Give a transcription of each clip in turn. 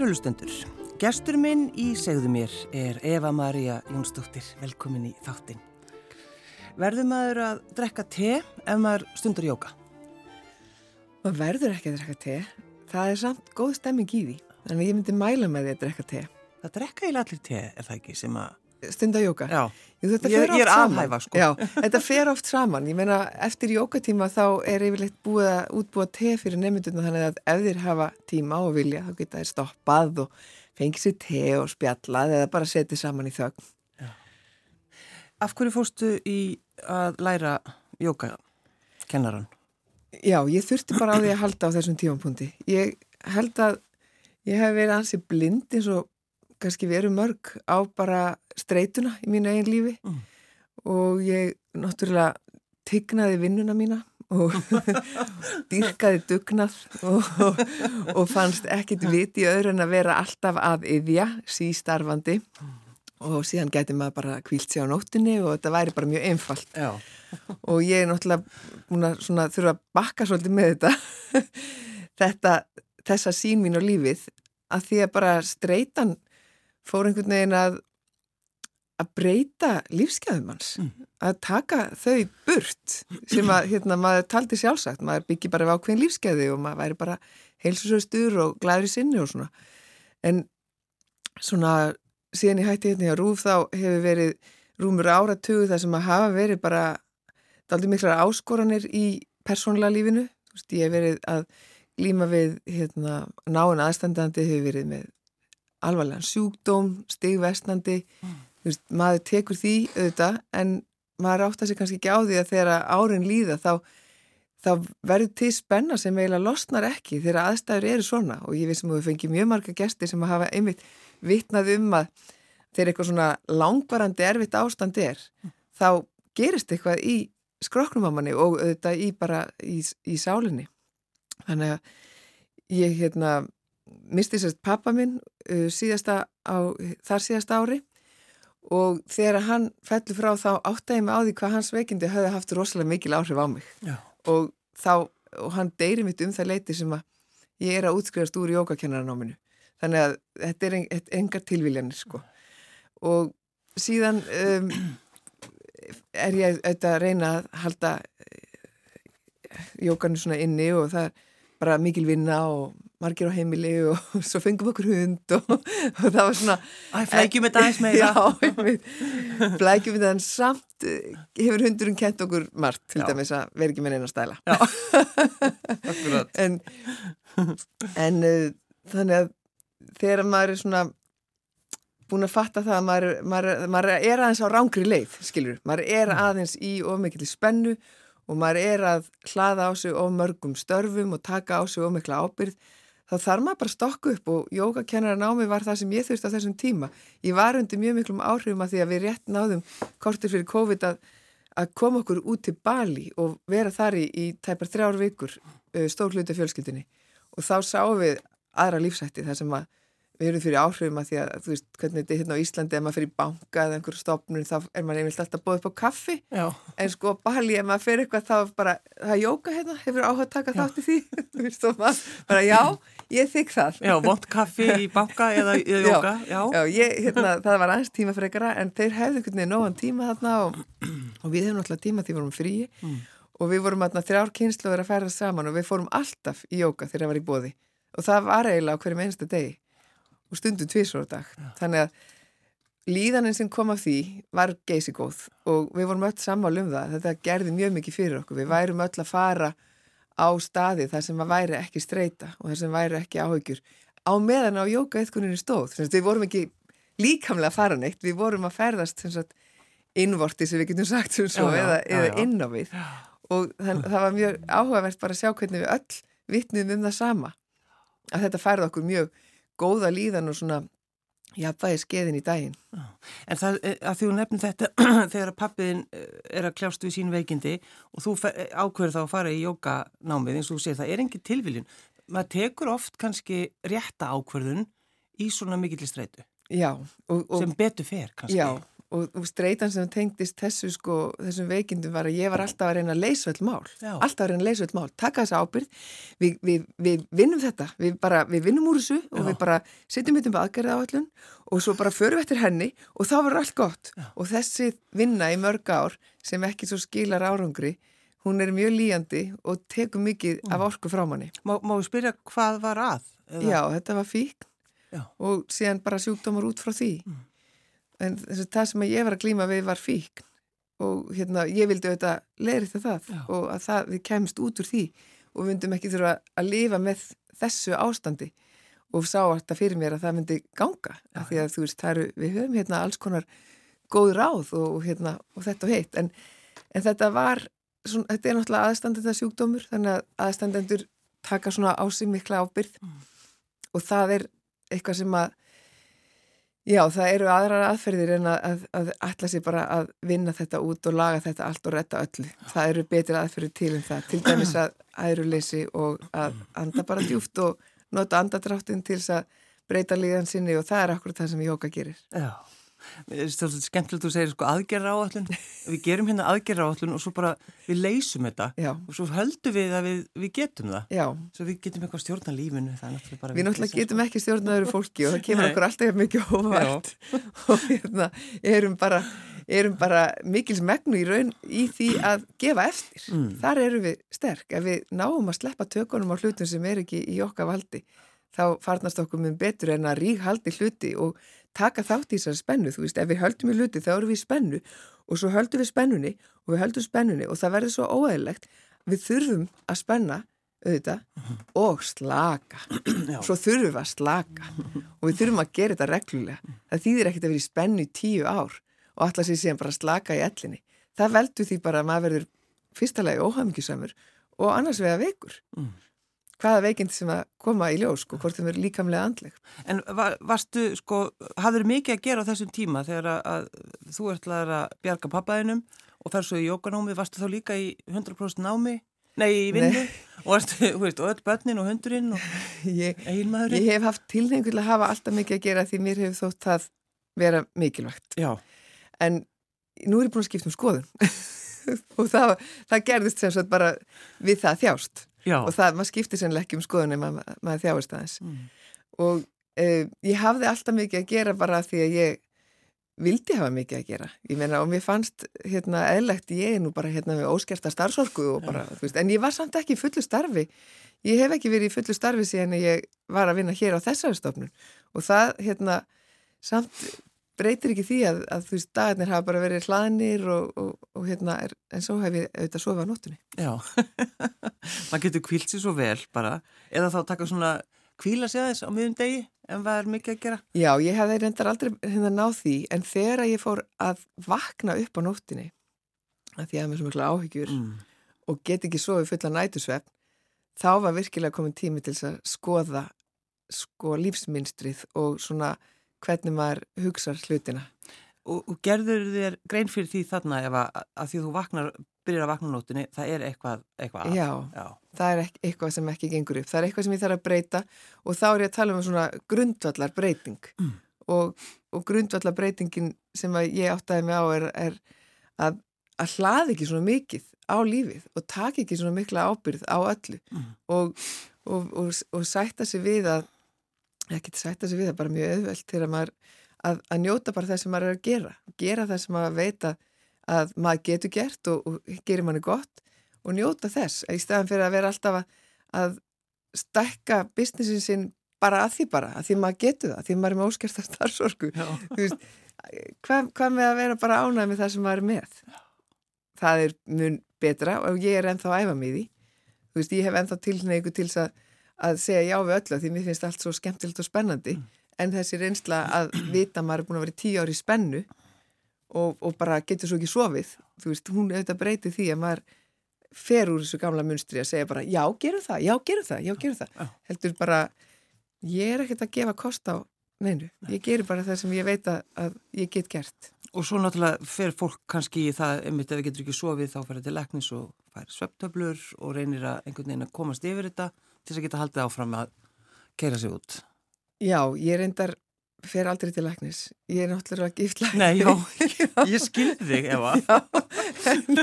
Kærulustendur, gestur minn í segðu mér er Eva-Maria Jónsdóttir, velkomin í þáttinn. Verður maður að drekka te ef maður stundur jóka? Maður verður ekki að drekka te, það er samt góð stemming í því, að ég myndi mæla með því að drekka te. Það drekka í allir te, er það ekki, sem að... Stunda jóka? Ég, ég er aðhæfa, sko. Þetta fer oft saman. Ég meina, eftir jókatíma þá er yfirleitt búið að útbúa te fyrir nefndunum þannig að ef þeir hafa tíma og vilja þá geta þeir stoppað og fengið sér te og spjallað eða bara setið saman í þögn. Já. Af hverju fórstu í að læra jóka kennaran? Já, ég þurfti bara á því að halda á þessum tífampunkti. Ég held að ég hef verið ansi blind eins og kannski verið mörg á bara streytuna í mínu eigin lífi mm. og ég náttúrulega tignaði vinnuna mína og dýrkaði dugnað og, og, og fannst ekkit viti öðru en að vera alltaf að yðja sístarfandi og síðan gæti maður bara kvílt sér á nóttinni og þetta væri bara mjög einfalt Já. og ég er náttúrulega svona, þurfa að bakka svolítið með þetta, þetta þessa sín mín á lífið að því að bara streytan fór einhvern veginn að að breyta lífsgæðum hans mm. að taka þau burt sem að hérna, maður taldi sjálfsagt maður byggi bara á hvern lífsgæði og maður væri bara heilsusöstur og glæðri sinni og svona en svona síðan ég hætti hérna á Rúf þá hefur verið rúmur áratugu þar sem að hafa verið bara aldrei miklar áskoranir í persónlega lífinu veist, ég hef verið að glíma við hérna, náinn aðstandandi hefur verið með alvarlegan sjúkdóm, stigvestnandi mm. Veist, maður tekur því auðvitað en maður átt að sé kannski ekki á því að þegar árin líða þá, þá verður til spenna sem eiginlega losnar ekki þegar aðstæður eru svona. Og ég veist sem við fengið mjög marga gestir sem að hafa einmitt vitnað um að þegar eitthvað svona langvarandi erfitt ástand er mm. þá gerist eitthvað í skroknum á manni og auðvitað í bara í, í sálinni. Þannig að ég hérna misti sérst pappa minn uh, síðasta á, þar síðasta ári og þegar hann fellur frá þá áttæði mig á því hvað hans veikindi höfði haft rosalega mikil áhrif á mig. Og þá, og hann deyri mitt um það leiti sem að ég er að útskrifast úr jókakennaranóminu þannig að þetta er, en, engar tilvíljanir sko. Og síðan um, er ég auðvitað að reyna að halda eh, jókanu svona inni og það er bara mikil vinna og margir á heimili og svo fengum okkur hund og, og það var svona Æ, flækjum við það eins meira. Já, flækjum við það en samt eh, hefur hundurinn kent okkur margt til Já. dæmis að vera ekki með neina stæla. Já, akkurat. En, en uh, þannig að þegar maður er svona búin að fatta það að maður, maður, maður er aðeins á rángri leið, skilur maður er mm. aðeins í ofmikli spennu og maður er að hlaða á sig of mörgum störfum og taka á sig of mikla ábyrð þá þarf maður bara að stokka upp og jókakennarar námi var það sem ég þurfti á þessum tíma. Ég var undir mjög miklum áhrifum að því að við rétt náðum kortir fyrir COVID að, að koma okkur út til Bali og vera þar í, í tæpar þrjár vikur stór hluti fjölskyldinni og þá sáum við aðra lífsætti þar sem að við erum fyrir áhrifum að því að þú veist hvernig þetta er hérna á Íslandi ef maður fyrir banka eða einhverju stopnum þá er maður einmitt alltaf bóðið upp á kaffi Já. en sko Bali ef maður fyrir eitthvað þá bara það er jóka hérna, hefur áhuga að taka þátt í því þú veist og maður bara já ég þykk það Já, vond kaffi í banka eða, eða jóka Já, já ég, hérna, það var aðeins tíma fyrir ekkara en þeir hefði einhvern veginn nógan tíma þarna og, og við hefum náttúrulega tíma því við vorum frí mm. og við vorum þarna þrjár kynslu að færa saman og við fórum alltaf í jóka þegar það var í bóði og það var eiginlega á hverjum einsta degi og stundum tvísor á dag. Já. Þannig að líðaninn sem kom af því var geysi góð og við vorum öll sammál um það. Þetta gerði mjög mikið fyrir okkur. Við værum öll að fara á staði þar sem að væri ekki streyta og þar sem væri ekki áhugjur. Á meðan á jóka eitthuninu stóð. Að við vorum ekki líkamlega að fara neitt. Við vorum að ferðast innvorti sem við getum sagt sem svo já, eða, eða inn á við. Og þann, það var mjög áhugavert bara að sjá hvernig við öll vittnum um það sama. Að þetta færði okkur mjög góða líðan og svona jafnvægi skeiðin í daginn. En það, eh, að þú nefnir þetta þegar pappiðin eh, er að kljást við sín veikindi og þú eh, ákveður þá að fara í jókanámið eins og þú segir það er engin tilviljun. Maður tekur oft kannski rétta ákverðun í svona mikill streitu. Já. Og, og, sem betur fer kannski. Já og, og streitan sem tengdist þessu sko, þessum veikindum var að ég var alltaf að reyna að leysa öll mál, Já. alltaf að reyna að leysa öll mál taka þessa ábyrð, við, við, við vinnum þetta, við bara, við vinnum úr þessu og Já. við bara setjum þetta um aðgerða áallun og svo bara förum við eftir henni og þá verður allt gott Já. og þessi vinna í mörg ár sem ekki svo skilar árangri hún er mjög líjandi og tekur mikið Mm. af orku frá manni Má, má við spyrja hvað var að? Eða- Já, þetta var fík Já. og síðan bara sjúkdómar út frá því. Mm. En þess að það sem ég var að glíma við var fík og hérna, ég vildi auðvitað leirið það Já. og að það, við kemst út úr því og við myndum ekki þurfa að lifa með þessu ástandi. Og sá þetta fyrir mér að það myndi ganga Já, því að þú veist, eru, við höfum hérna alls konar góð ráð og, hérna og þetta og hitt, en, en þetta var svona, þetta er náttúrulega aðstandenda sjúkdómur þannig að aðstandendur taka svona á sig mikla ábyrð Mm. og það er eitthvað sem að já, það eru aðrar aðferðir en að, að, ætla sér bara að vinna þetta út og laga þetta allt og retta öllu. Það eru betri aðferðir til um það, til dæmis að æðruleysi og að anda bara djúft og nota andadráttin til þess að breyta líðan sinni og það er akkur það sem jóka gerir. Já, skemmtilegt þú segir sko aðgerra áallun, við gerum hérna aðgerra áallun og svo bara við leysum þetta Já, og svo höldum við að við, við getum það, já. svo við getum eitthvað stjórna lífinu, það er náttúrulega bara Við náttúrulega getum ekki stjórnaður fólki og það kemur Nei. okkur alltaf mikið óvart og hérna erum bara, erum bara mikils megnu í raun í því að gefa eftir. Mm. Þar eru við sterk. Ef við náum að sleppa tökunum á hlutum sem er ekki í okkar valdi, þá farnast okkur mun betur en að rík haldi hluti og taka þátt í þessar spennu. Þú veist, ef við höldum í hluti þá erum við í spennu og svo höldum við spennunni og við höldum spennunni og það verður svo óæðilegt. Við þurfum að spenna auðvitað og slaka. Já. Svo þurfum við að slaka og við þurfum að gera þetta reglulega. Það þýðir ekkert að vera í spennu í tíu ár og alltaf sér síðan bara slaka í ellinni. Það veldur því bara að maður verður fyrsta lagi óhafmyggjusamur og annars vega veikur. Mm. Hvaða veikindi sem að koma í ljós, sko, hvort þeim er líkamlega andleg. En var, varstu, sko, hafður mikið að gera á þessum tíma þegar að, þú ætlaðir að bjarga pappaðinum og fer svo í jókanámi, varstu þá líka í 100% námi? Nei, í vinnu? Og varstu, þú veist, og öll börnin og hundurinn og Ég, eiginmaðurinn? ég hef haft tilhengu til að hafa alltaf mikið að gera því mér hefur þótt það vera mikilvægt. Já, En nú er ég búin að skipta um skoðun og það, það gerðist sem sagt bara við það þjást. Já. og það, maður skiptir sennilega ekki um skoðun ef maður, maður þjáist aðeins. Mm. og uh, ég hafði alltaf mikið að gera bara því að ég vildi hafa mikið að gera. Ég meina og mér fannst hérna eðlegt ég nú bara hérna með óskerta starfsorku og bara, þú veist, en ég var samt ekki í fullu starfi. Ég hef ekki verið í fullu starfi síðan ég var að vinna hér á þessari stofnun. Og það hérna samt breytir ekki því að, að þú veist, dagarnir hafa bara verið hlaðnir og, og, og hérna, er, en svo hef ég auðvitað sofað á nóttunni Já, maður getur kvílt sér svo vel bara, eða þá taka svona kvíla sér aðeins á miðum degi en hvað er mikið að gera? Já, ég hefði reyndar aldrei hérna náð því en þegar ég fór að vakna upp á nóttinni að því að mér svo mikla áhyggjur Mm. og get ekki sofið fulla nætusvefn þá var virkilega komin tími til að skoða sko lífsminstrið og svona hvernig maður hugsa hlutina. Og, og gerður þér grein fyrir því þarna ef að, að því þú vaknar, byrjar að vakna á nóttinni, það er eitthvað, eitthvað að. Já, Já. það er eitthvað sem ekki gengur upp. Það er eitthvað sem ég þarf að breyta og þá er ég að tala um svona grundvallar breyting Mm. og, og grundvallar breytingin sem ég áttaði mig á er, er að, að hlaði ekki svona mikið á lífið og taki ekki svona mikla ábyrð á öllu Mm. og, og, og, og sætta sig við að ekki sætta sig við það bara mjög auðvelt til að maður að, að njóta bara það sem maður er að gera gera það sem maður veit að, að maður getur gert og, og gerir manni gott og njóta þess. Í staðan fyrir að vera alltaf að, að stækka businessin sinn bara að því bara, að því maður getur það að því maður er með óskert að starfsorku hvað, hvað með að vera bara ánægð með það sem maður er með? Það er mun betra og ég er ennþá að æfa mig í því. Veist, ég hef ennþá tilneigu til að, að segja já við öllu, því mér finnst allt svo skemmtilegt og spennandi, en þessi reynsla að vita að maður er búin að vera tíu ári í spennu og, og bara getur svo ekki sofið, þú veist, hún auðvitað breyti því að maður fer úr þessu gamla munstri að segja bara já, gerum það, já, gerum það, já, gerum það. Já. heldur bara, ég er ekkert að gefa kost á neinu, ég gerir bara það sem ég veit að, ég get gert. Og svo náttúrulega fer fólk kannski í það, einmitt ef við getur ekki sofið þá fer þetta leknis og fær sveptöflur og reynir að einhvern veginn að komast yfir þetta til að geta haldið áfram að keira sig út. Já, ég reyndar fer aldrei til læknis. Ég er náttúrulega gift læknis. Nei, já, ég skildi þig, Eva. Já, en,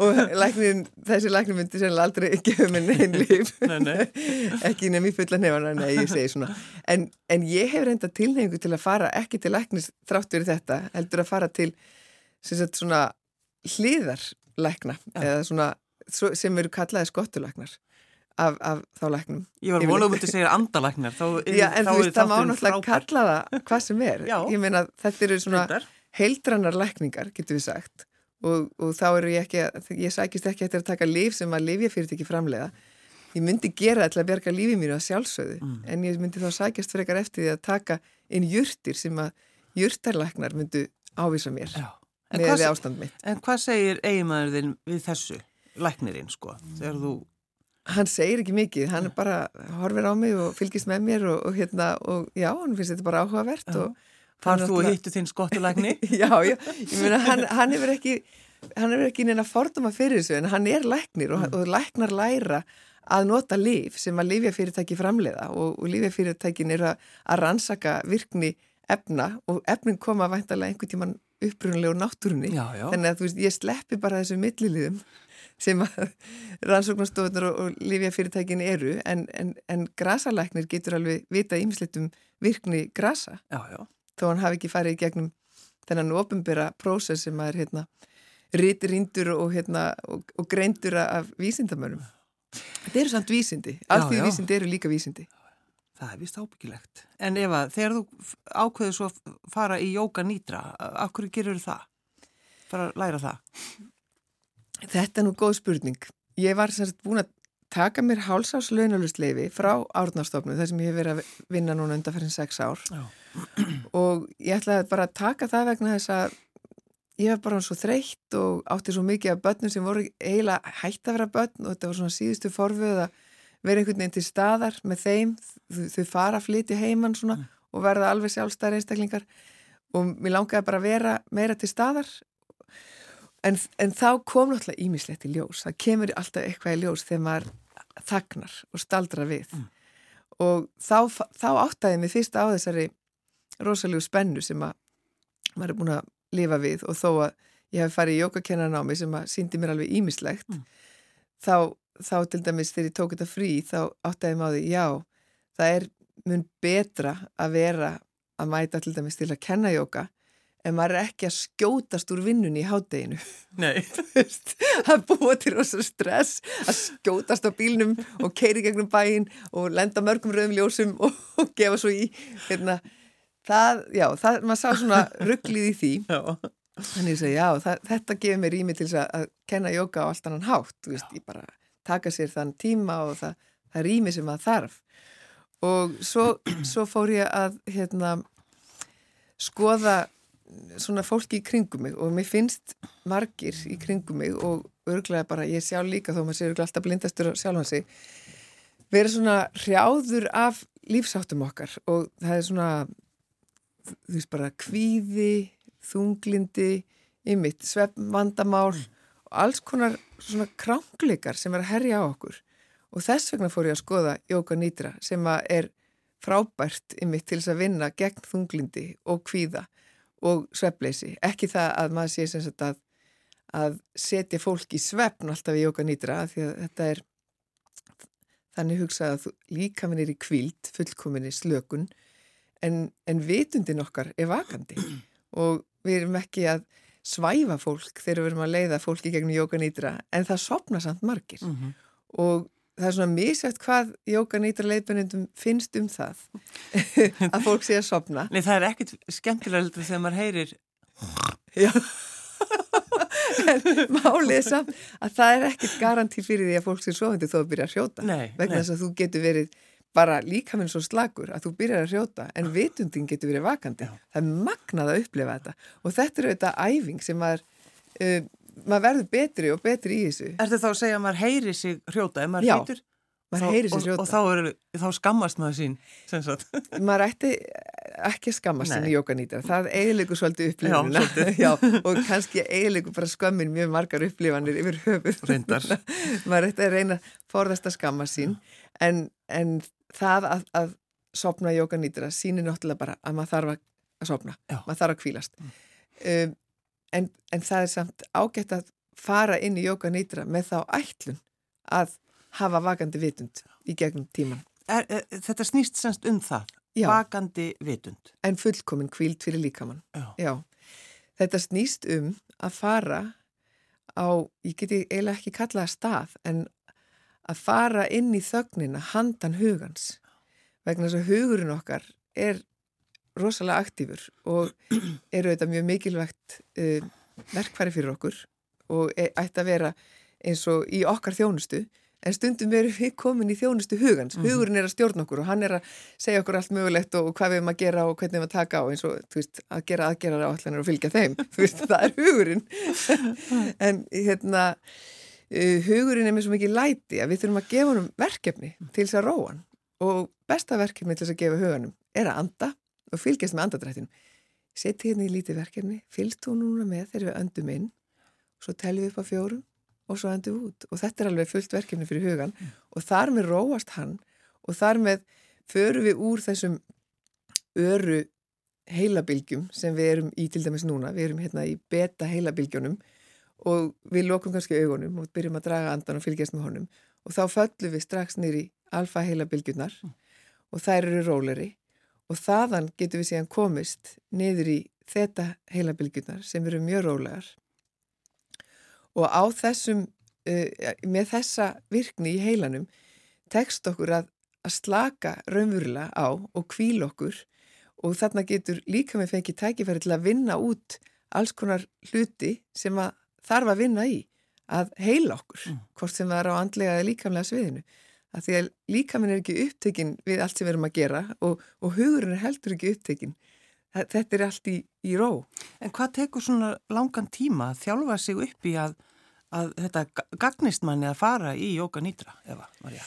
og læknin, þessi læknin myndi sennilega aldrei gefa mér neinn líf. Nei, nei. ekki nefn í fulla nefana, nei, ég segi svona. En, en ég hef reynda tilhengu til að fara ekki til læknis þrátt verið þetta, heldur að fara til sagt svona hliðarlækna, eða svona sem eru kallaði skottulæknar af, af þá læknum. Ég var volið um að segja andalæknar. Þá, Já, en þú veist, það má náttúrulega kalla það hvað sem er. Já. Ég meina, þetta eru svona Reyndar. heildrannar lækningar, getur við sagt. Og, og þá eru ég ekki, að- ég sækist ekki eftir að taka líf sem að lifja fyrir ekki framlega. Ég myndi gera til að bjarga lífi mínu að sjálfsögðu, Mm. en ég myndi þá sækjast frekar eftir því að taka inn jurtir sem að jurtarlæknar myndu ávísa mér með við ástand mitt. en hvað segir eiginmaður þinn við þessu, læknirinn, sko, þegar þú, Hann segir ekki mikið, hann bara horfir á mig og fylgist með mér og, og hérna, og já, hann finnst þetta bara áhugavert Já. og Hann þú náttúrulega- hittu þinn skottulækni? já, já, ég meina hann, hann hefur ekki hann hefur ekki neina forduma fyrir þessu en hann er læknir og, og læknar læra að nota líf sem að lífjafyrirtæki framleiða og, og lífjafyrirtækin eru að, að rannsaka virkni efna og efnin koma væntalega einhvern tíman upprunalegu náttúrunni Já, já. þannig að veist, ég sleppi bara þessu milliliðum sem að rannsóknastofunar og, og lífjafyrirtækin eru en, en, en grasalæknir getur alveg vita ímislegt um virkni grasa Já, já. þó hann hafi ekki farið í gegnum þennan ofinbera prósess sem er hérna rítur og, hérna, og, og greindur af vísindamönnum. Þetta eru samt vísindi. Allt því vísindi eru líka vísindi. Það er vist ábyggilegt. En Eva, þegar þú ákveður svo að fara í jóka nýtra, af hverju gerur það? Fara að læra það? Þetta er nú góð spurning. Ég var sérst búin að taka mér hálsás launalustleifi frá árnastofnum þar sem ég hef verið að vinna núna undan fyrir sex ár. Já. og ég ætlaði bara að taka það vegna þess að ég var bara svo þreytt og átti svo mikið af börnum sem voru eiginlega hægt að vera börn og þetta var svona síðustu forföð að vera einhvern veginn til staðar með þeim, þau, fara að flytja heimann svona og verða alveg sjálfstæðar einstaklingar. Og mér langaði bara að vera meira til staðar en, en þá kom náttúrulega ímislegt í ljós, það kemur alltaf eitthvað í ljós þegar maður þagnar og staldrar við. Og þá, þá áttaði mig fyrst á þessari rosalegu spennu sem að maður er búin að lifa við og þó að ég hef farið í jókakennanámi sem að síndi mér alveg ímislegt Mm. þá, þá til dæmis þegar ég tók þetta frí þá áttaði mig á því, já það er mun betra að vera að mæta til dæmis til að kenna jóka en maður er ekki að skjótast úr vinnunni í hádeginu. Nei. veist, að búa til rosa stress að skjótast á bílnum og keiri gegnum bæinn og lenda mörgum rauðum ljósum og, og gefa svo í hérna, það, já, það, maður sá svona rugglið í því. Já. þannig ég segi, já, það, þetta gefur mér rými til að, að kenna jóka á allt annan hátt þú veist, ég bara taka sér þann tíma og það, það rými sem maður þarf. Og svo, svo fór ég að hérna skoða svona fólki í kringum mig og mér finnst margir í kringum mig og örglega bara ég sjálf líka þó maður sé örglega alltaf blindastur á sjálfan sig vera svona hrjáður af lífsáttum okkar. Og það er svona þú veist bara kvíði, þunglindi ymitt, svefnvandamál og alls konar svona krángleikar sem er að herja á okkur. Og þess vegna fór ég að skoða Jóka Nýtra sem er frábært ymitt til þess að vinna gegn þunglindi og kvíða og svefleysi. Ekki það að maður sé sem sagt að, að setja fólk í svefn alltaf í Jóka Nýtra því að þetta er þannig hugsað að þú- líkaminn er í kvíld, fullkominni slökun en, en vitundin okkar er vakandi. Og við erum ekki að svæfa fólk þegar við erum að leiða fólki gegnum Jóka Nýtra en það sopna samt margir. Mm og það er svona misvægt hvað Jóka Nýtra leiðbennindum finnst um það að fólk sé að sopna Nei, það er ekkit skemmtilega heldur þegar maður heyrir. Já. En málið er samt að það er ekkert garantí fyrir því að fólk sé sofandi þó að byrja að hrjóta. Nei, vegna þess að þú getur verið bara líka minn svo slagur að þú byrjar að hrjóta en vitundin getur verið vakandi. Já. það er magnað að upplifa þetta. Og þetta er auðvitað æfing sem maður uh, maður verður betri og betri í þessu. Ertu þá að segja að maður heyri sig hrjóta? Ef maður Já, hýtur? maður heyrir sér Og, hrjóta. og þá, er, þá skammast maður sín, maður ætti ekki að skammast Nei. sinni jókanýtar, það eiginleikur svolítið upplifunina Já, og kannski eiginleikur bara skömmin mjög margar upplifanir yfir Reyndar. maður ætti að reyna forðast að skamma sín. En, en það að, að sopna jóka nýtra sínir náttúrulega bara að maður þarf að sopna, Já. maður þarf að kvílast mm. um, en, en það er samt ágætt að fara inn í jóka nýtra með þá ætlun að hafa vakandi vitund í gegnum tíman. Er, er, þetta snýst semst um það, Já. vakandi vitund. En fullkomin kvíld fyrir líkamann. Já. Já. Þetta snýst um að fara á, ég geti eiginlega ekki kallaða stað, en að fara inn í þögnina handan hugans. Vegna þess að hugurinn okkar er rosalega aktífur og eru þetta mjög mikilvægt uh, verkfæri fyrir okkur og e ætti að vera eins og í okkar þjónustu en stundum verum við komin í þjónustu hugans. Mm -hmm. Hugurinn er að stjórna okkur og hann er að segja okkur allt mögulegt og hvað við erum að gera og hvernig við erum að taka á eins og veist, að gera aðgerar á allanir og fylgja þeim. veist, það er hugurinn. en hérna, uh, hugurinn er með svo mikið læti að við þurfum að gefa honum verkefni til þess að róa hann og besta verkefni til þess að gefa huganum er að anda og fylgjast með andadrættinum. Seti hérna í lítið verkefni, fylgst þú núna með þegar við öndum inn svo teljum við upp á fjórum og svo öndum við út og þetta er alveg fullt verkefni fyrir hugan mm. og þar með róast hann og þar með förum við úr þessum öru heilabilgjum sem við erum í til dæmis núna, við erum hérna í beta heilabilgjónum og við lokum kannski augunum og byrjum að draga andan og fylgjast með honum og þá föllum við strax nýri alfa heilabilgjunar mm. og þær eru róleri og þaðan getur við síðan komist niður í þetta heilabilgjunar sem eru mjög rólegar. Og á þessum, uh, með þessa virkni í heilanum tekst okkur að, að slaka raunverulega á og kvíl okkur. Og þarna getur líka með fengið tækifæri til að vinna út alls konar hluti sem að þarf að vinna í að heila okkur, mm. hvort sem það er á andlega eða líkamlega sviðinu að því að líkaminn er ekki upptekinn við allt sem við erum að gera og, og hugurinn er heldur ekki upptekinn. Þetta er allt í, í ró. En hvað tekur svona langan tíma að þjálfa sig upp í að, að þetta gagnist manni að fara í jóka nýtra, Eva, Marja?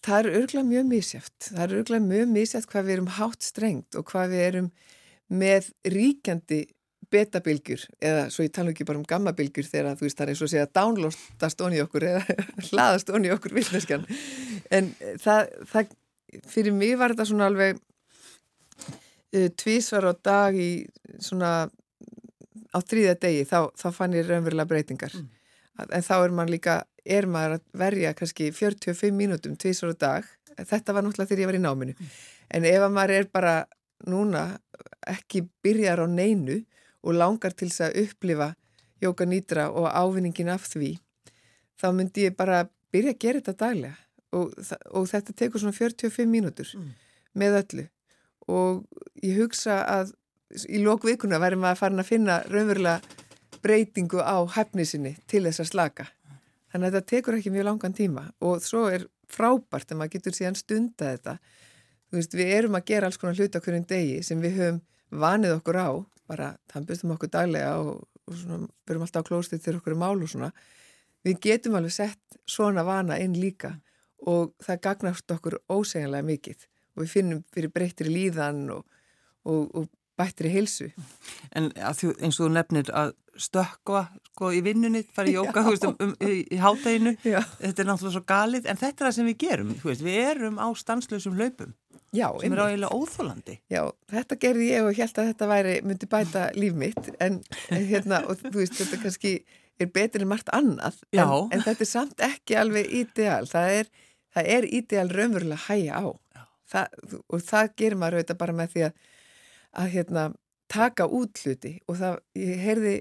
Það er örgulega mjög mísjáft það er örgulega mjög mísjáft hvað við erum hátt strengt og hvað við erum með ríkjandi betabilgjur eða svo ég tala ekki bara um gammabilgjur þegar þú veist það er eins og segja downloadast onni okkur eða hlaðast onni okkur vilneskan en það, það fyrir mig var þetta svona alveg uh, tvísvar á dag í svona á þrýða degi þá, þá fann ég raunverulega breytingar mm. en þá er maður líka er maður að verja kannski 45 mínútum tvísvar á dag þetta var náttúrulega þegar ég var í náminu mm. en ef maður er bara núna ekki byrjar á neinu og langar til þess að upplifa jóka nýtra og ávinningin af því þá myndi ég bara byrja að gera þetta daglega. Og, og þetta tekur svona 45 mínútur mm. með öllu. Og ég hugsa að í lókvikuna væri maður að fara að finna raunverulega breytingu á hefnisinni til þess að slaka. Þannig að þetta tekur ekki mjög langan tíma. Og svo er frábært að maður getur síðan stunda þetta. Veist, við erum að gera alls konar hlut á hverjum degi sem við höfum vanið okkur á bara tampustum okkur daglega og, og svona, byrjum alltaf á klóstið til okkur í mál og svona. Við getum alveg sett svona vana inn líka og það gagnast okkur ósegjanlega mikið og við finnum fyrir breyttir líðan og, og, og bættir í hilsu. En þú, eins og þú nefnir að stökka sko í vinnunni, fara í jóka veist, um, um, í, hátteginu, þetta er náttúrulega svo galið en þetta er það sem við gerum, veist, við erum á stanslösum hlaupum. Já, sem er áeiginlega óþólandi. Já, þetta gerði ég og held að þetta væri, myndi bæta líf mitt en, en hérna, og þú veist, þetta kannski er betur en margt annað en, en þetta er samt ekki alveg ídeal það er, það er ídeal raunverulega hæja á. Það, og það gerir maður auðvitað bara með því að að hérna taka út hluti. Og það, ég heyrði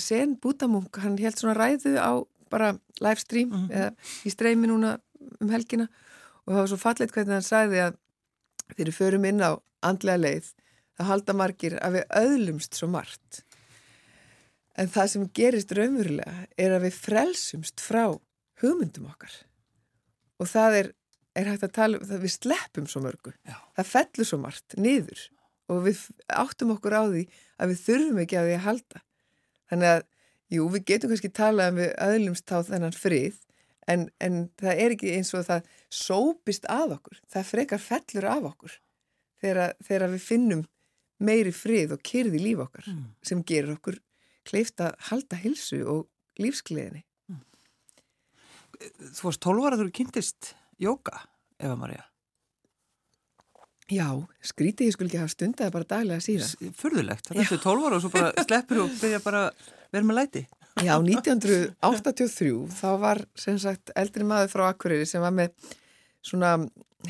sen Bútamunk, hann held svona ræðu á bara livestream mm -hmm. eða í streymi núna um helgina. Og það var svo fallit hvernig hann sagði að þegar við förum inn á andlega leið þá halda margir að við öðlumst svo margt. En það sem gerist raunverulega er að við frelsumst frá hugmyndum okkar. Og það er, er hægt að tala um við sleppum svo mörgu. Já. það fellur svo margt niður og við áttum okkur á því að við þurfum ekki að því að halda. Þannig að, jú, við getum kannski talað um við öðlumst á þennan frið en, en það er ekki eins og það sópist að okkur, það frekar fellur af okkur þegar, þegar við finnum meiri frið og kyrði líf okkar mm. sem gerur okkur kleift að halda hilsu og lífsgleðinni. Mm. Þú varst 12 ára þú kynntist jóka, Eva Maria? Já, skrítið ég skul ekki hafa stundaði bara daglega síðan. Furðulegt, það er þessu 12 ára og svo bara sleppur og byrja bara verið með læti. Já, 1983 þá var sem sagt eldri maður frá Akureyri sem var með svona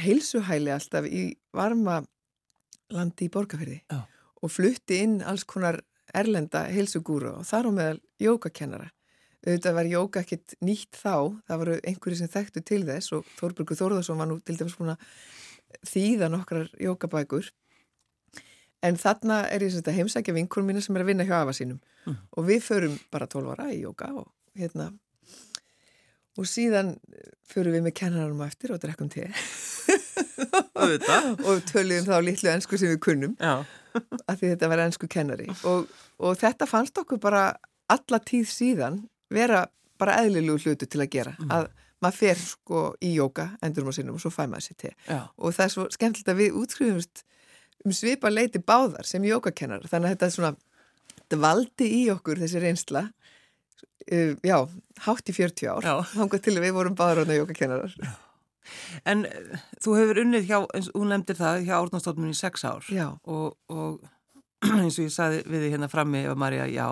heilsuhæli alltaf í varma landi í borgarferði Já. og flutti inn alls konar erlenda heilsugúru og þar á meðal jógakennara. Auðvitað var jóga ekkit nýtt þá, það voru einhverju sem þekktu til þess og Þórburgur Þórðarsson var nú til dæmis búin að þýða nokkrar jókabækur en þarna er ég að heimsækja vinkurum mína sem er að vinna hjá afa sínum. Mm. og við förum bara 12 ára í jóka og hérna. Og síðan förum við með kennaranum eftir og drekkum Auðvitað. og töluðum þá litlu ennsku sem við kunnum að því þetta var ennsku kennari. Og, og þetta fannst okkur bara alla tíð síðan vera bara eðlilegu hlutu til að gera. Mm. að maður fer sko í jóka endurum á sinnum og svo fæ maður sér te. Já, og það er svo skemmtilegt að við útskrifumst um svipa leiti báðar sem jókakennar þannig að þetta er svona þetta valdi í okkur þessi reynsla. Uh, já, hátt í 40 ár þangað til við vorum báðar ráðna jókakennarar En eh, þú hefur unnið hjá, eins og hún nefndir það, hjá Árnastofnun í sex ár. Já. og, og eins og ég saði við því hérna frammi Eva Maria, já,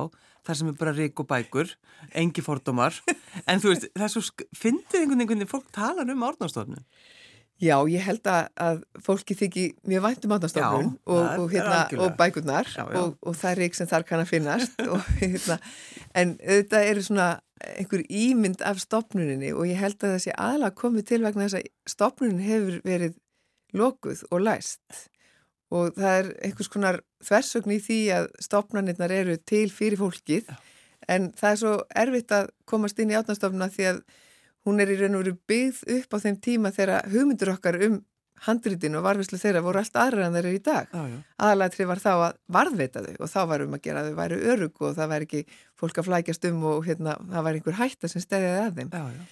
þar sem er bara rík og bækur, engi fordómar. En þú veist, það er svo, fyndið einhvern veginn fólk talar um Árnastofnun Já, ég held að, að fólki þykji mjög væntum átnastofnun og, og, hérna, og bækurnar Já, já. og, og það er rík sem þar kann að finnast og, hérna, en þetta eru svona einhver ímynd af stopnuninni og ég held að það sé aðalega komið til vegna þess að stopnunin hefur verið lokuð og læst og það er einhvers konar þversögn í því að stopnarnirnar eru til fyrir fólkið Já. en það er svo erfitt að komast inn í átnastofnuna því að hún er í raun og veru byggð upp á þeim tíma þegar hugmyndur okkar um handritinu og varfislu þeirra voru allt aðra en þeir eru í dag. Aðalatri var þá að varðveita þau og þá varum að gera að þau væri örug og það væri ekki fólk að flækjast um og hérna, það væri einhver hætta sem stæðiði að þeim. já, já.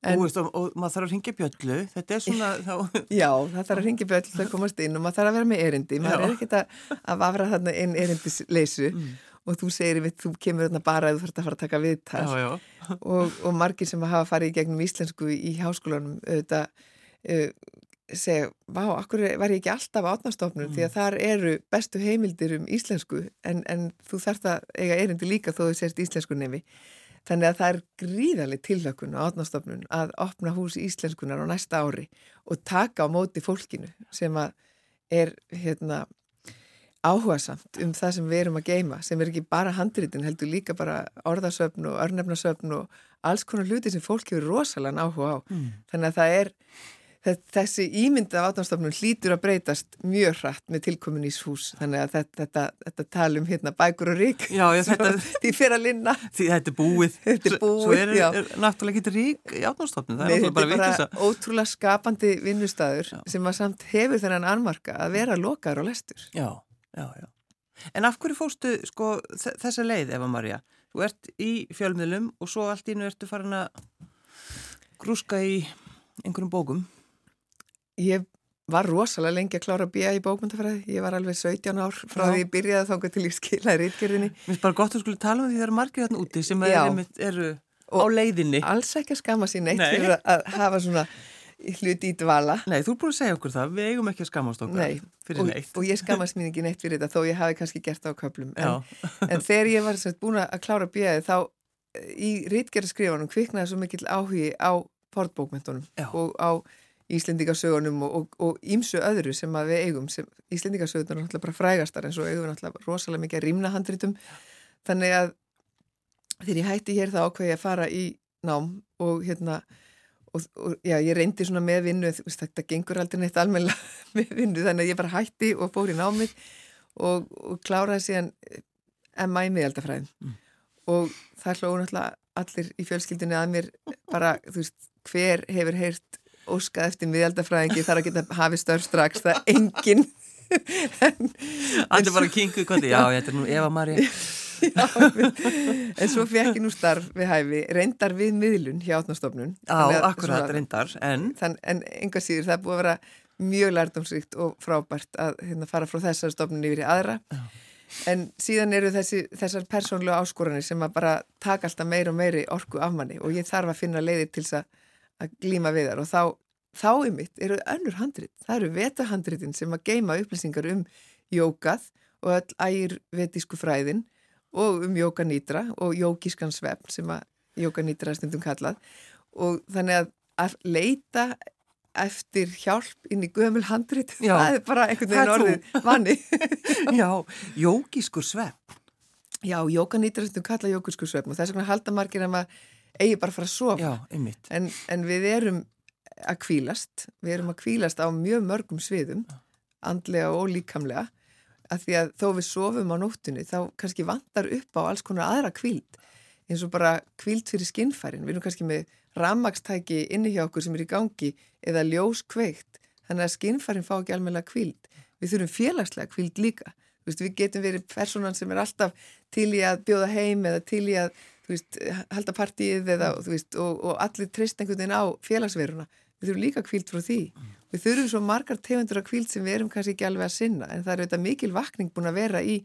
En- Og, veist, og, og maður þarf að ringja bjöllu, þetta er svona þá, Já, það þarf að ringi bjöll til að komast inn og maður þarf að vera með erindi. Maður Já. er ekkert að, að vafra þarna inn erindisleysu Mm. Og þú segir við, þú kemur þarna bara að þú þarf að fara að taka viðtal. og, og margir sem hafa farið í gegnum íslensku í háskólanum auðvitað uh, segja, vá, akkur var ég ekki alltaf á átnastofnun því að þar eru bestu heimildir um íslensku en, en þú þarft að eiga erindi líka þó þú sérst íslensku nefni þannig að það er gríðarlega tilhökun á átnastofnun að opna hús íslenskunar á næsta ári og taka á móti fólkinu sem að er hérna áhugasamt um það sem við erum að geima sem er ekki bara handritin heldur líka bara orðasöfn og örnefnasöfn og alls konar hluti sem fólk hefur rosalega áhuga á. Mm. þannig að það er þe- þessi ímynd af átnámstofnun hlýtur að breytast mjög hratt með tilkomin í hús þannig að þetta, þetta, þetta tala um hérna bækur og rík. Já, já þetta, því fyrir að linna. Því, þetta er búið. Þetta er Svo- Svo búið, er, er náttúrulega ekki rík í átnástofnun, það Nei, er bara bara ótrúlega skapandi vinnustæður sem að samt hefur þennan anmarka að vera lokar og lestur. Já, já, já. En af hverju fóstu sko þe- þessa leið, Eva Maria? Þú ert í fjölmiðlum og svo allt í nú ertu farin að grúska í einhverjum bókum. Ég var rosalega lengi að klára B.A. í bókmyndafræði. Ég var alveg 17 ár frá Já. því ég byrjaði þangað til ég skilaði rítgerðinni. Mér finnst bara gott að skuli tala um því það eru margir þarna úti sem eru, eru á Og- leiðinni. Alls ekki að skama sín eitt fyrir að- að hafa svona hluti í dvala. Nei, þú er búin að segja okkur það, við eigum ekki að skammast okkar Nei, fyrir og, neitt. og ég skamast mín ekki neitt fyrir þetta þó ég hafi kannski gert það á köplum. En, en þegar ég var sagt búin að klára B.A. þá eh, í rítgerðarskrifanum kviknaði svo mikill áhugi á fornbókmyndunum Já. og á Íslendingasögunum og ímsu öðru sem að við eigum Íslendingasögunar er náttúrulega bara frægastar en svo eigum við náttúrulega rosalega mikið að rýmna handritum þannig að þegar ég hætti hér þá ákveði ég að fara í nám og hérna og, og já, ég reyndi svona með vinnu þetta gengur aldrei neitt almennilega með vinnu þannig að ég bara hætti og fór í námið og, og kláraði síðan MA í miðaldafræðin Mm. og það hlóðu náttúrulega allir í fjölskyldinu að mér bara, þú veist, hver hefur heyrt óskað eftir miðaldafræðingi þar að geta hafið störf strax, það engin en, allir bara kinkuð hvað já, þetta er nú Eva Maria. Já, en svo fekk ég nú starf við hæfi, reyndar við miðlun hjá átnastofnun Já, akkurat, reyndar, en þann, en enga síður það er búið að vera mjög lærdomsríkt og frábært að hérna, fara frá þessar stofnun yfir í aðra Já. en síðan eru þessi, þessar persónlega áskoranir sem að bara taka alltaf meir og meiri orku af manni og ég þarf að finna leiðir til þess að, að glíma við þar og þá þá ymitt eru önnur handrit. Það eru vetahandritin sem að geima upplýsingar um jókað og öll ægirvetísku fræðin og um jókanýtra og jókískan svefn sem að jókanýtra er stundum kallað og þannig að, að leita eftir hjálp inn í gömul handrit, Já, það er bara einhvern veginn orðið vanni. Já, jókískur svefn. Já, jókanýtra er stundum kallað jókískur svefn og þess vegna halda margir að maður eigi bara að fara að sofa. Já, einmitt. En, en við erum að kvílast, við erum að kvílast á mjög mörgum sviðum, andlega og líkamlega, að því að þó við sofum á nóttunni þá kannski vantar upp á alls konar aðra kvíld, eins og bara kvíld fyrir skinnfærin, við erum kannski með rammagstæki inni hjá okkur sem er í gangi eða ljós kveikt, þannig að skinnfærin fá ekki alveg kvíld, við þurfum félagslega kvíld líka, veist, við getum verið personan sem er alltaf til í að bjóða heim eða til í að veist, halda partíið eða, veist, og, og allir treyst einhvern veginn á félagsveruna. Við þurfum líka kvíld frá því. Við þurfum svo margar tegundur af kvíld sem við erum kannski ekki alveg að sinna en það er auðvitað mikil vakning búin að vera í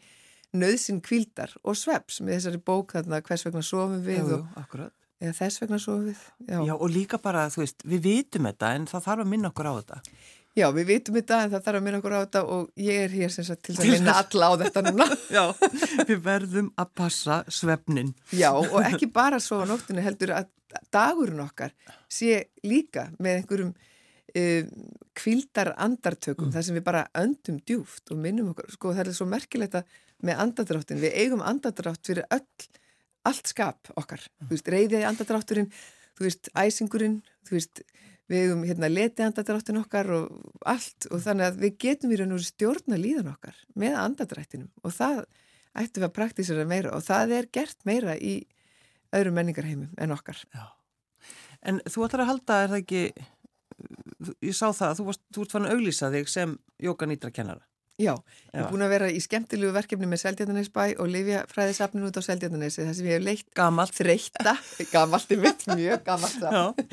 nöðsin kvíldar og sveps með þessari bók þarna hvers vegna sofum við Jú, og, eða þess vegna sofum við Já. Já og líka bara þú veist við vitum þetta en það þarf að minna okkur á þetta Já, við vitum þetta en það þarf að minna okkur á þetta og ég er hér sem sagt til að minna alla á þetta núna. Já, við verðum að passa svefnin. Já, og ekki bara á nóttinu heldur að dagurinn okkar sé líka með einhverjum kvildar andartökum, mm. þar sem við bara öndum djúft og minnum okkur. Sko það er svo merkilegt að með andardráttin, við eigum andardrátt fyrir öll, allt skap okkar. Mm. Þú veist, reyðiði andardrátturinn, þú veist, æsingurinn, þú veist, við hefum hérna letið andadráttin okkar og allt og þannig að við getum í raun og stjórna líðan okkar með andadrættinum og það ættum við að praktísera meira og það er gert meira í öðrum menningarheimum en okkar. Já. En þú ætlar að halda, er það ekki, ég sá það að þú, varst, þú ert fann að auglýsa þig sem jókanýtra kennara. Já, ég er búin að vera í skemmtilegu verkefni með Seldjarnanesbæ og Livja fræðisafnin út á Seldjarnanesi þar sem ég hef leitt. Gamalt. Þreytta, gamalt er mitt mjög gamalt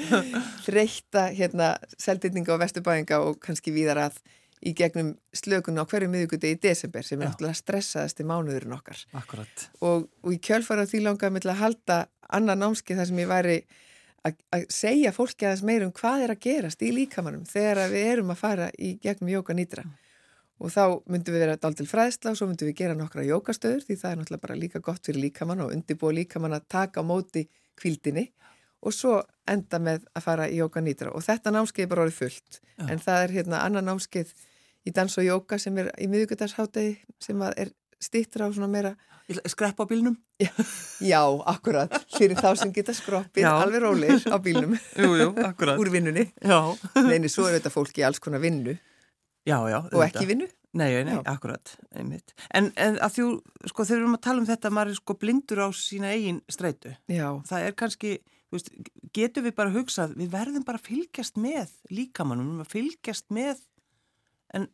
þreytta hérna Seldjarninga og Vesturbæinga og kannski víðar að í gegnum slökunna á hverju miðugundi í desember sem er náttúrulega stressaðasti mánuðurinn okkar. Og, og í kjölfara því langaði mig til að halda annan námski þar sem ég væri að segja fólki aðeins meir um hvað er að gerast í líkamannum þegar við erum að fara í gegnum jóka nýtra og þá myndum við vera daldil fræðsla og svo myndum við gera nokkra jókastöður því það er náttúrulega bara líka gott fyrir líkamann og undibúa líkamann að taka á móti kvildinni og svo enda með að fara í jóka nýtra og þetta námskeið er bara orðið fullt. Já. en það er hérna annan námskeið í dans og jóka sem er í miðugudarshátegi sem er stittra á svona meira Skrepp á bílnum? Já, já akkurat, fyrir þá sem geta skroppið alveg róleir á bílnum jú, jú, úr vinnunni Neini, svo er þetta fólki alls konar vinnu Já, já. Og ekki vinnu? Nei, nei, akkurat, einmitt. En, en að þú, sko, þegar við erum að tala um þetta, maður er sko blindur á sína eigin streitu. Já. Það er kannski, veist, getur við bara hugsað, við verðum bara að fylgjast með líkamannum, að fylgjast með, en,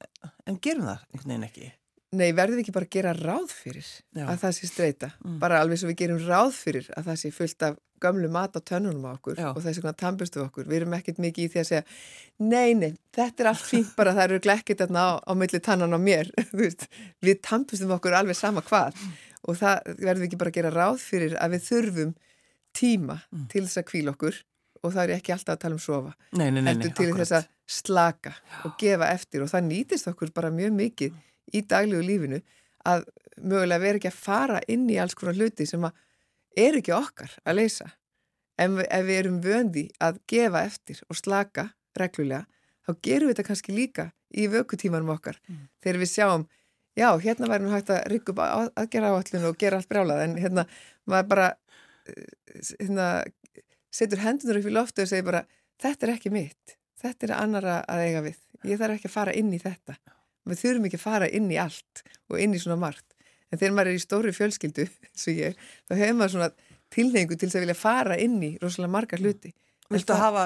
en gerum það einhvern veginn ekki? Nei, verðum við ekki bara að gera ráð fyrir Já. að það sé streyta. Mm. Bara alveg svo við gerum ráð fyrir að það sé fullt af gamlu mat á tönnunum á okkur Já. og þess vegna tampustu okkur. Við erum ekkert mikið í því að segja nei, nei, þetta er allt fínt bara það eru glekkit á, á milli tannan á mér. við tampustum okkur alveg sama hvað og það verðum við ekki bara að gera ráð fyrir að við þurfum tíma mm. til þess að kvíla okkur og það er ekki alltaf að tala um sofa. Nei, nei, nei, nei til þess að slaka og gefa eftir og það nýtist okkur bara mjög mikið í daglegu lífinu að mögulega vera ekki að fara inn í alls konar hluti sem að er ekki okkar að leysa. Ef, ef við erum vöndi að gefa eftir og slaka reglulega, þá gerum við þetta kannski líka í vökutímanum okkar. Mm. Þegar við sjáum, já, hérna væri nú hægt að ryggja upp að, að gera áallinu og gera allt brálað, en hérna maður bara eh, hérna, setur hendunar upp í loftu og segir bara, þetta er ekki mitt, þetta er annara að eiga við. Ég þarf ekki að fara inn í þetta við þurfum ekki að fara inn í allt og inn í svona margt en þegar maður er í stóri fjölskyldu ég, þá hefur maður svona tilhengu til þess að vilja fara inn í rosalega marga hluti Viltu að hafa,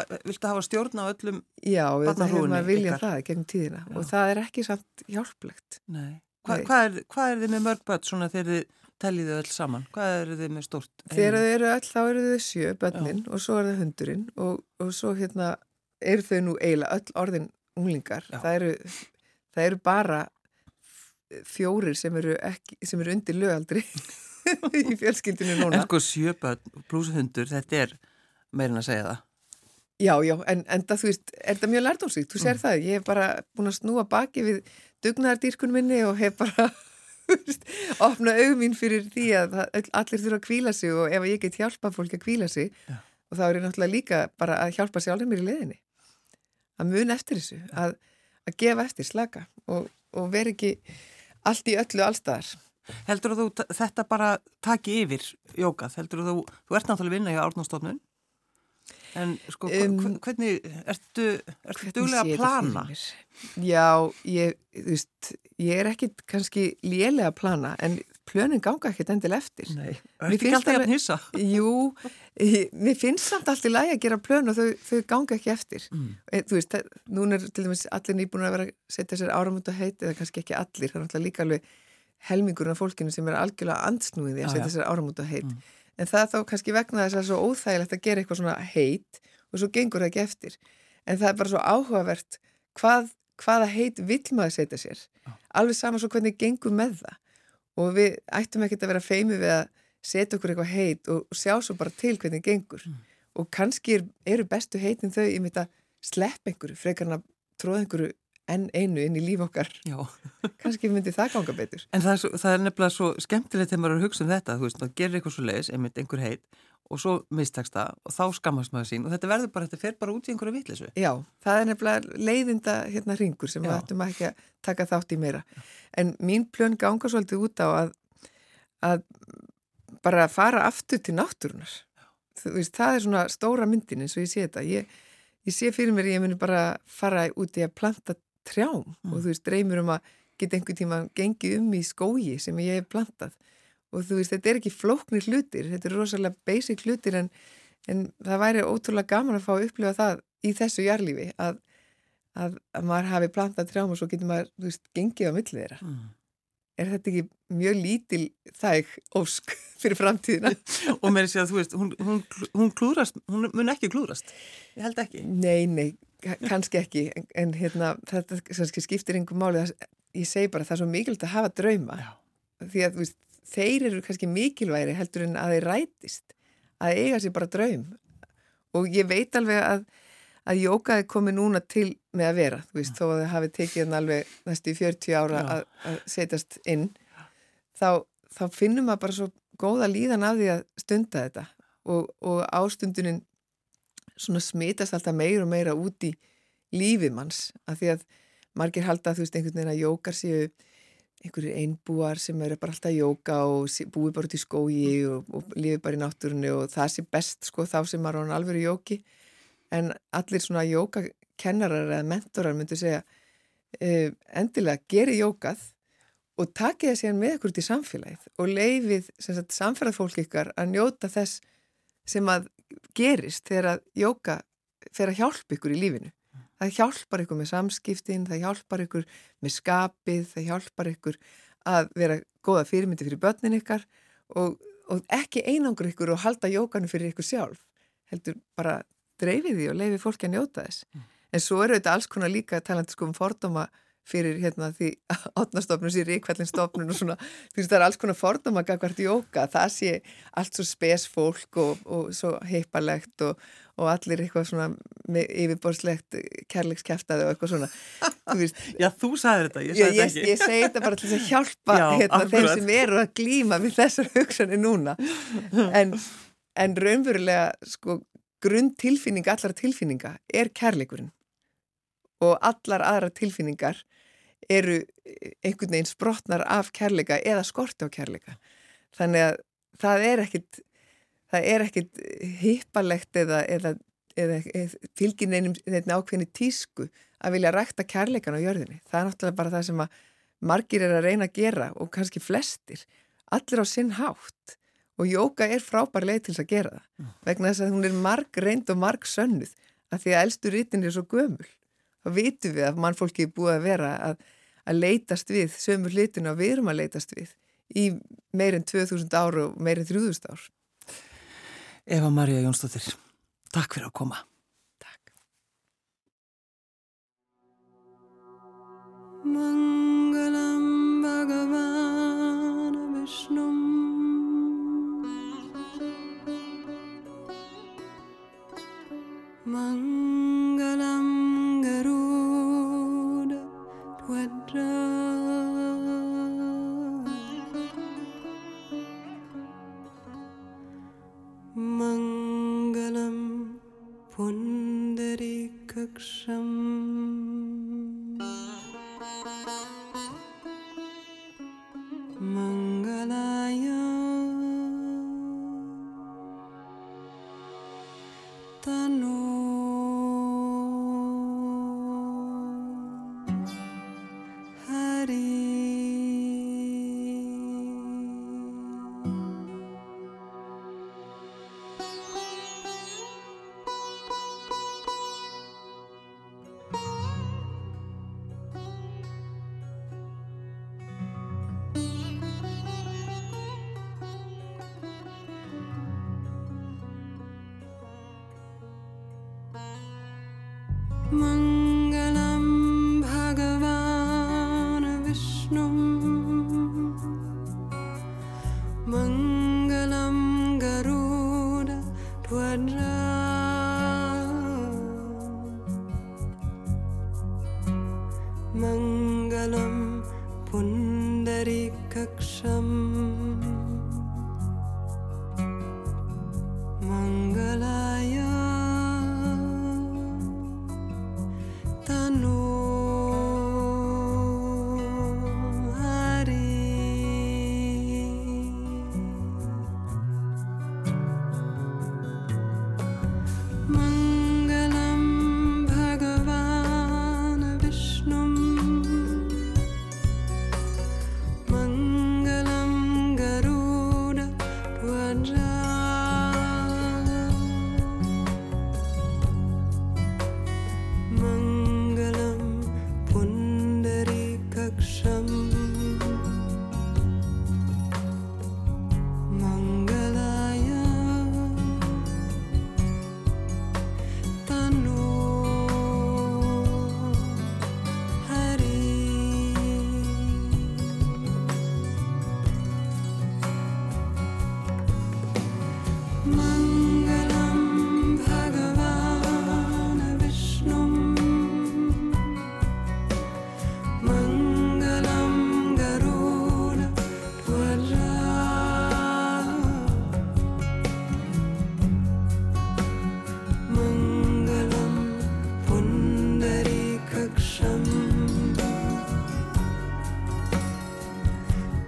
hafa stjórn á öllum Já, það hefur maður viljað það gegnum tíðina Já. og það er ekki samt hjálplegt Hva, Hvað er, hva er þið með mörg börn svona þegar þið telliðu öll saman? Hvað er þið með stort? Þegar þið eru öll, þá eru þið sjö börnin Já. og svo er það hundurinn og, og svo hérna eru þau nú eiginlega öll orðin unglingar Já. það eru það eru bara fjórir sem eru, ekki, sem eru undir lögaldri í fjölskyldinu núna. En sko sjöböld pluss hundur, þetta er meirinn að segja það. Já, já, en, en það, þú veist, er það mjög lærdomsvíkt, þú sér mm. það, ég hef bara búin að snúa baki við dugnaðardýrkun minni og hef bara opnað augmín fyrir því að allir þurfa að kvíla sig og ef ég get hjálpa fólki að kvíla sig ja. og þá er ég náttúrulega líka bara að hjálpa sjálfur mér í leðinni að mun eftir þessu, að, að gefa eftir slaka og, og veri ekki allt í öllu allstaðar Heldur þú þetta bara taki yfir jókað? Heldur þú, þú ert náttúrulega vinna í árnástofnun En sko, um, hvernig, ertu, ertu duglega að plana? Já, ég, þú veist, ég er ekki kannski lélega að plana, en plönin ganga ekkert endil eftir. Nei, er ekki alltaf að nýsa? Jú, ég, mér finnst samt alltaf lægi að gera plön og þau, þau ganga ekki eftir. Mm. E, þú veist, núna er til dæmis allir nýbúin að vera að setja sér áramönd og heiti, eða kannski ekki allir, það er alltaf líka alveg helmingurinn af fólkinu sem er algjörlega andsnúið að setja sér áramönd og heiti. Mm en það þá kannski vegna þess að það er svo óþægilegt að gera eitthvað svona heit og svo gengur það ekki eftir en það er bara svo áhugavert hvað, hvaða heit vil maður setja sér ah. alveg sama svo hvernig gengur með það og við ættum ekkert að vera feimi við að setja okkur eitthvað heit og, sjá svo bara til hvernig gengur mm. og kannski er, eru bestu heitin þau í mitt að slepp einhverju frekarna tróða einhverju enn einu inn í líf okkar. Kannski myndi það ganga betur. En það er, svo, það er nefnilega svo skemmtilegt þegar maður er að hugsa um þetta, þú veist, það gerir eitthvað svo leiðis einmitt einhver heit og svo mistakst það og þá skammast maður sín og þetta verður bara, þetta fer bara út í einhverju vitlisu Já, það er nefnilega leiðinda hérna ringur sem Já. við ættum ekki að taka þátt í meira. En mín plön ganga svolítið út á að, að bara fara aftur til náttúrunar veist, það er svona stóra myndin eins og ég sé þetta. Ég, ég sé fyrir mér, ég muni bara fara út í að planta trjám mm. og þú veist, dreymir um að geta einhver tíma gengið um í skógi sem ég hef plantað og þú veist, þetta er ekki flóknir hlutir, þetta er rosalega basic hlutir en, en það væri ótrúlega gaman að fá að upplifa það í þessu jarlífi að, að, að maður hafi plantað trjám og svo getur maður, þú veist, gengið á millið þeirra. Mm. Er þetta ekki mjög lítil þæg ósk fyrir framtíðina? og mér sé að þú veist, hún, hún, hún klúrast, hún mun ekki klúrast, ég held ekki. Nei, nei, kannski ekki en, en hérna, þetta skiptir einhver máli að ég segi bara það er svo mikilvægt að hafa drauma Já. því að veist, þeir eru kannski mikilværi heldur en að þeir rætist að eiga sér bara draum og ég veit alveg að að jókaði komi núna til með að vera þú veist, Já. þó að það hafi tekið hann alveg næstu í 40 ára að, að setjast inn þá, þá finnum maður bara svo góða líðan af því að stunda þetta og, og ástundunin svona smitast alltaf meira og meira út í lífið manns af því að margir halda þú veist einhvern veginn að jókar séu einhverju einbúar sem eru bara alltaf að jóka og búi bara út í skógi og, og lifi bara í náttúrunni og það sé best sko þá sem maður án alveg jóki. En allir svona jókakennarar eða mentorar myndu segja uh, endilega geri jókað og takið það síðan með ykkur til samfélagið og leifið samfélagfólk ykkar að njóta þess sem að gerist þegar að jóka fer að hjálpa ykkur í lífinu. Það hjálpar ykkur með samskiptin, það hjálpar ykkur með skapið, það hjálpar ykkur að vera goða fyrirmyndi fyrir börnin ykkar og, og ekki einangur ykkur og halda jókanu fyrir ykkur sjálf. Heldur bara dreifið því og leifið fólki að njóta þess. Mm. En svo eru þetta alls konar líka talandi sko um fordóma fyrir hérna því átnastofnun sér ríkvælinstofnun og svona þú veist það er alls konar fordama gagvart jóka það sé allt svo spes fólk og, og svo heipalegt og, og allir eitthvað svona yfirborslegt kærleikskæftaði og eitthvað svona. Þú Já þú sagði þetta, ég sagði þetta ekki. Ég, ég segi þetta bara til að hjálpa Já, hérna, þeim sem eru að glýma við þessar hugsanir núna. En, en raunverulega sko grunn tilfinning allar tilfinninga er kærleikurinn og allar aðra tilfinningar eru einhvern veginn sprotnar af kærleika eða skorti á kærleika. Þannig að það er ekkit, það er ekkit hippalegt eða, eða, eða fylgin einum ákveðinu tísku að vilja rækta kærleikan á jörðinni. Það er náttúrulega bara það sem að margir er að reyna að gera og kannski flestir, allir á sinn hátt og jóka er frábær leið til þess að gera það mm. vegna þess að hún er marg reynd og marg sönnuð að því að eldstu rítin er svo gömul þá vitum við að mannfólki er búið að vera að, að leitast við sömur hlutinu að við erum að leitast við í meirinn 2000 ára og meirinn 3000 ár. Eva Maria Jónsdóttir, takk fyrir að koma. Takk. Mangalam Bhagavan Vishnum Mangalam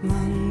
Monday.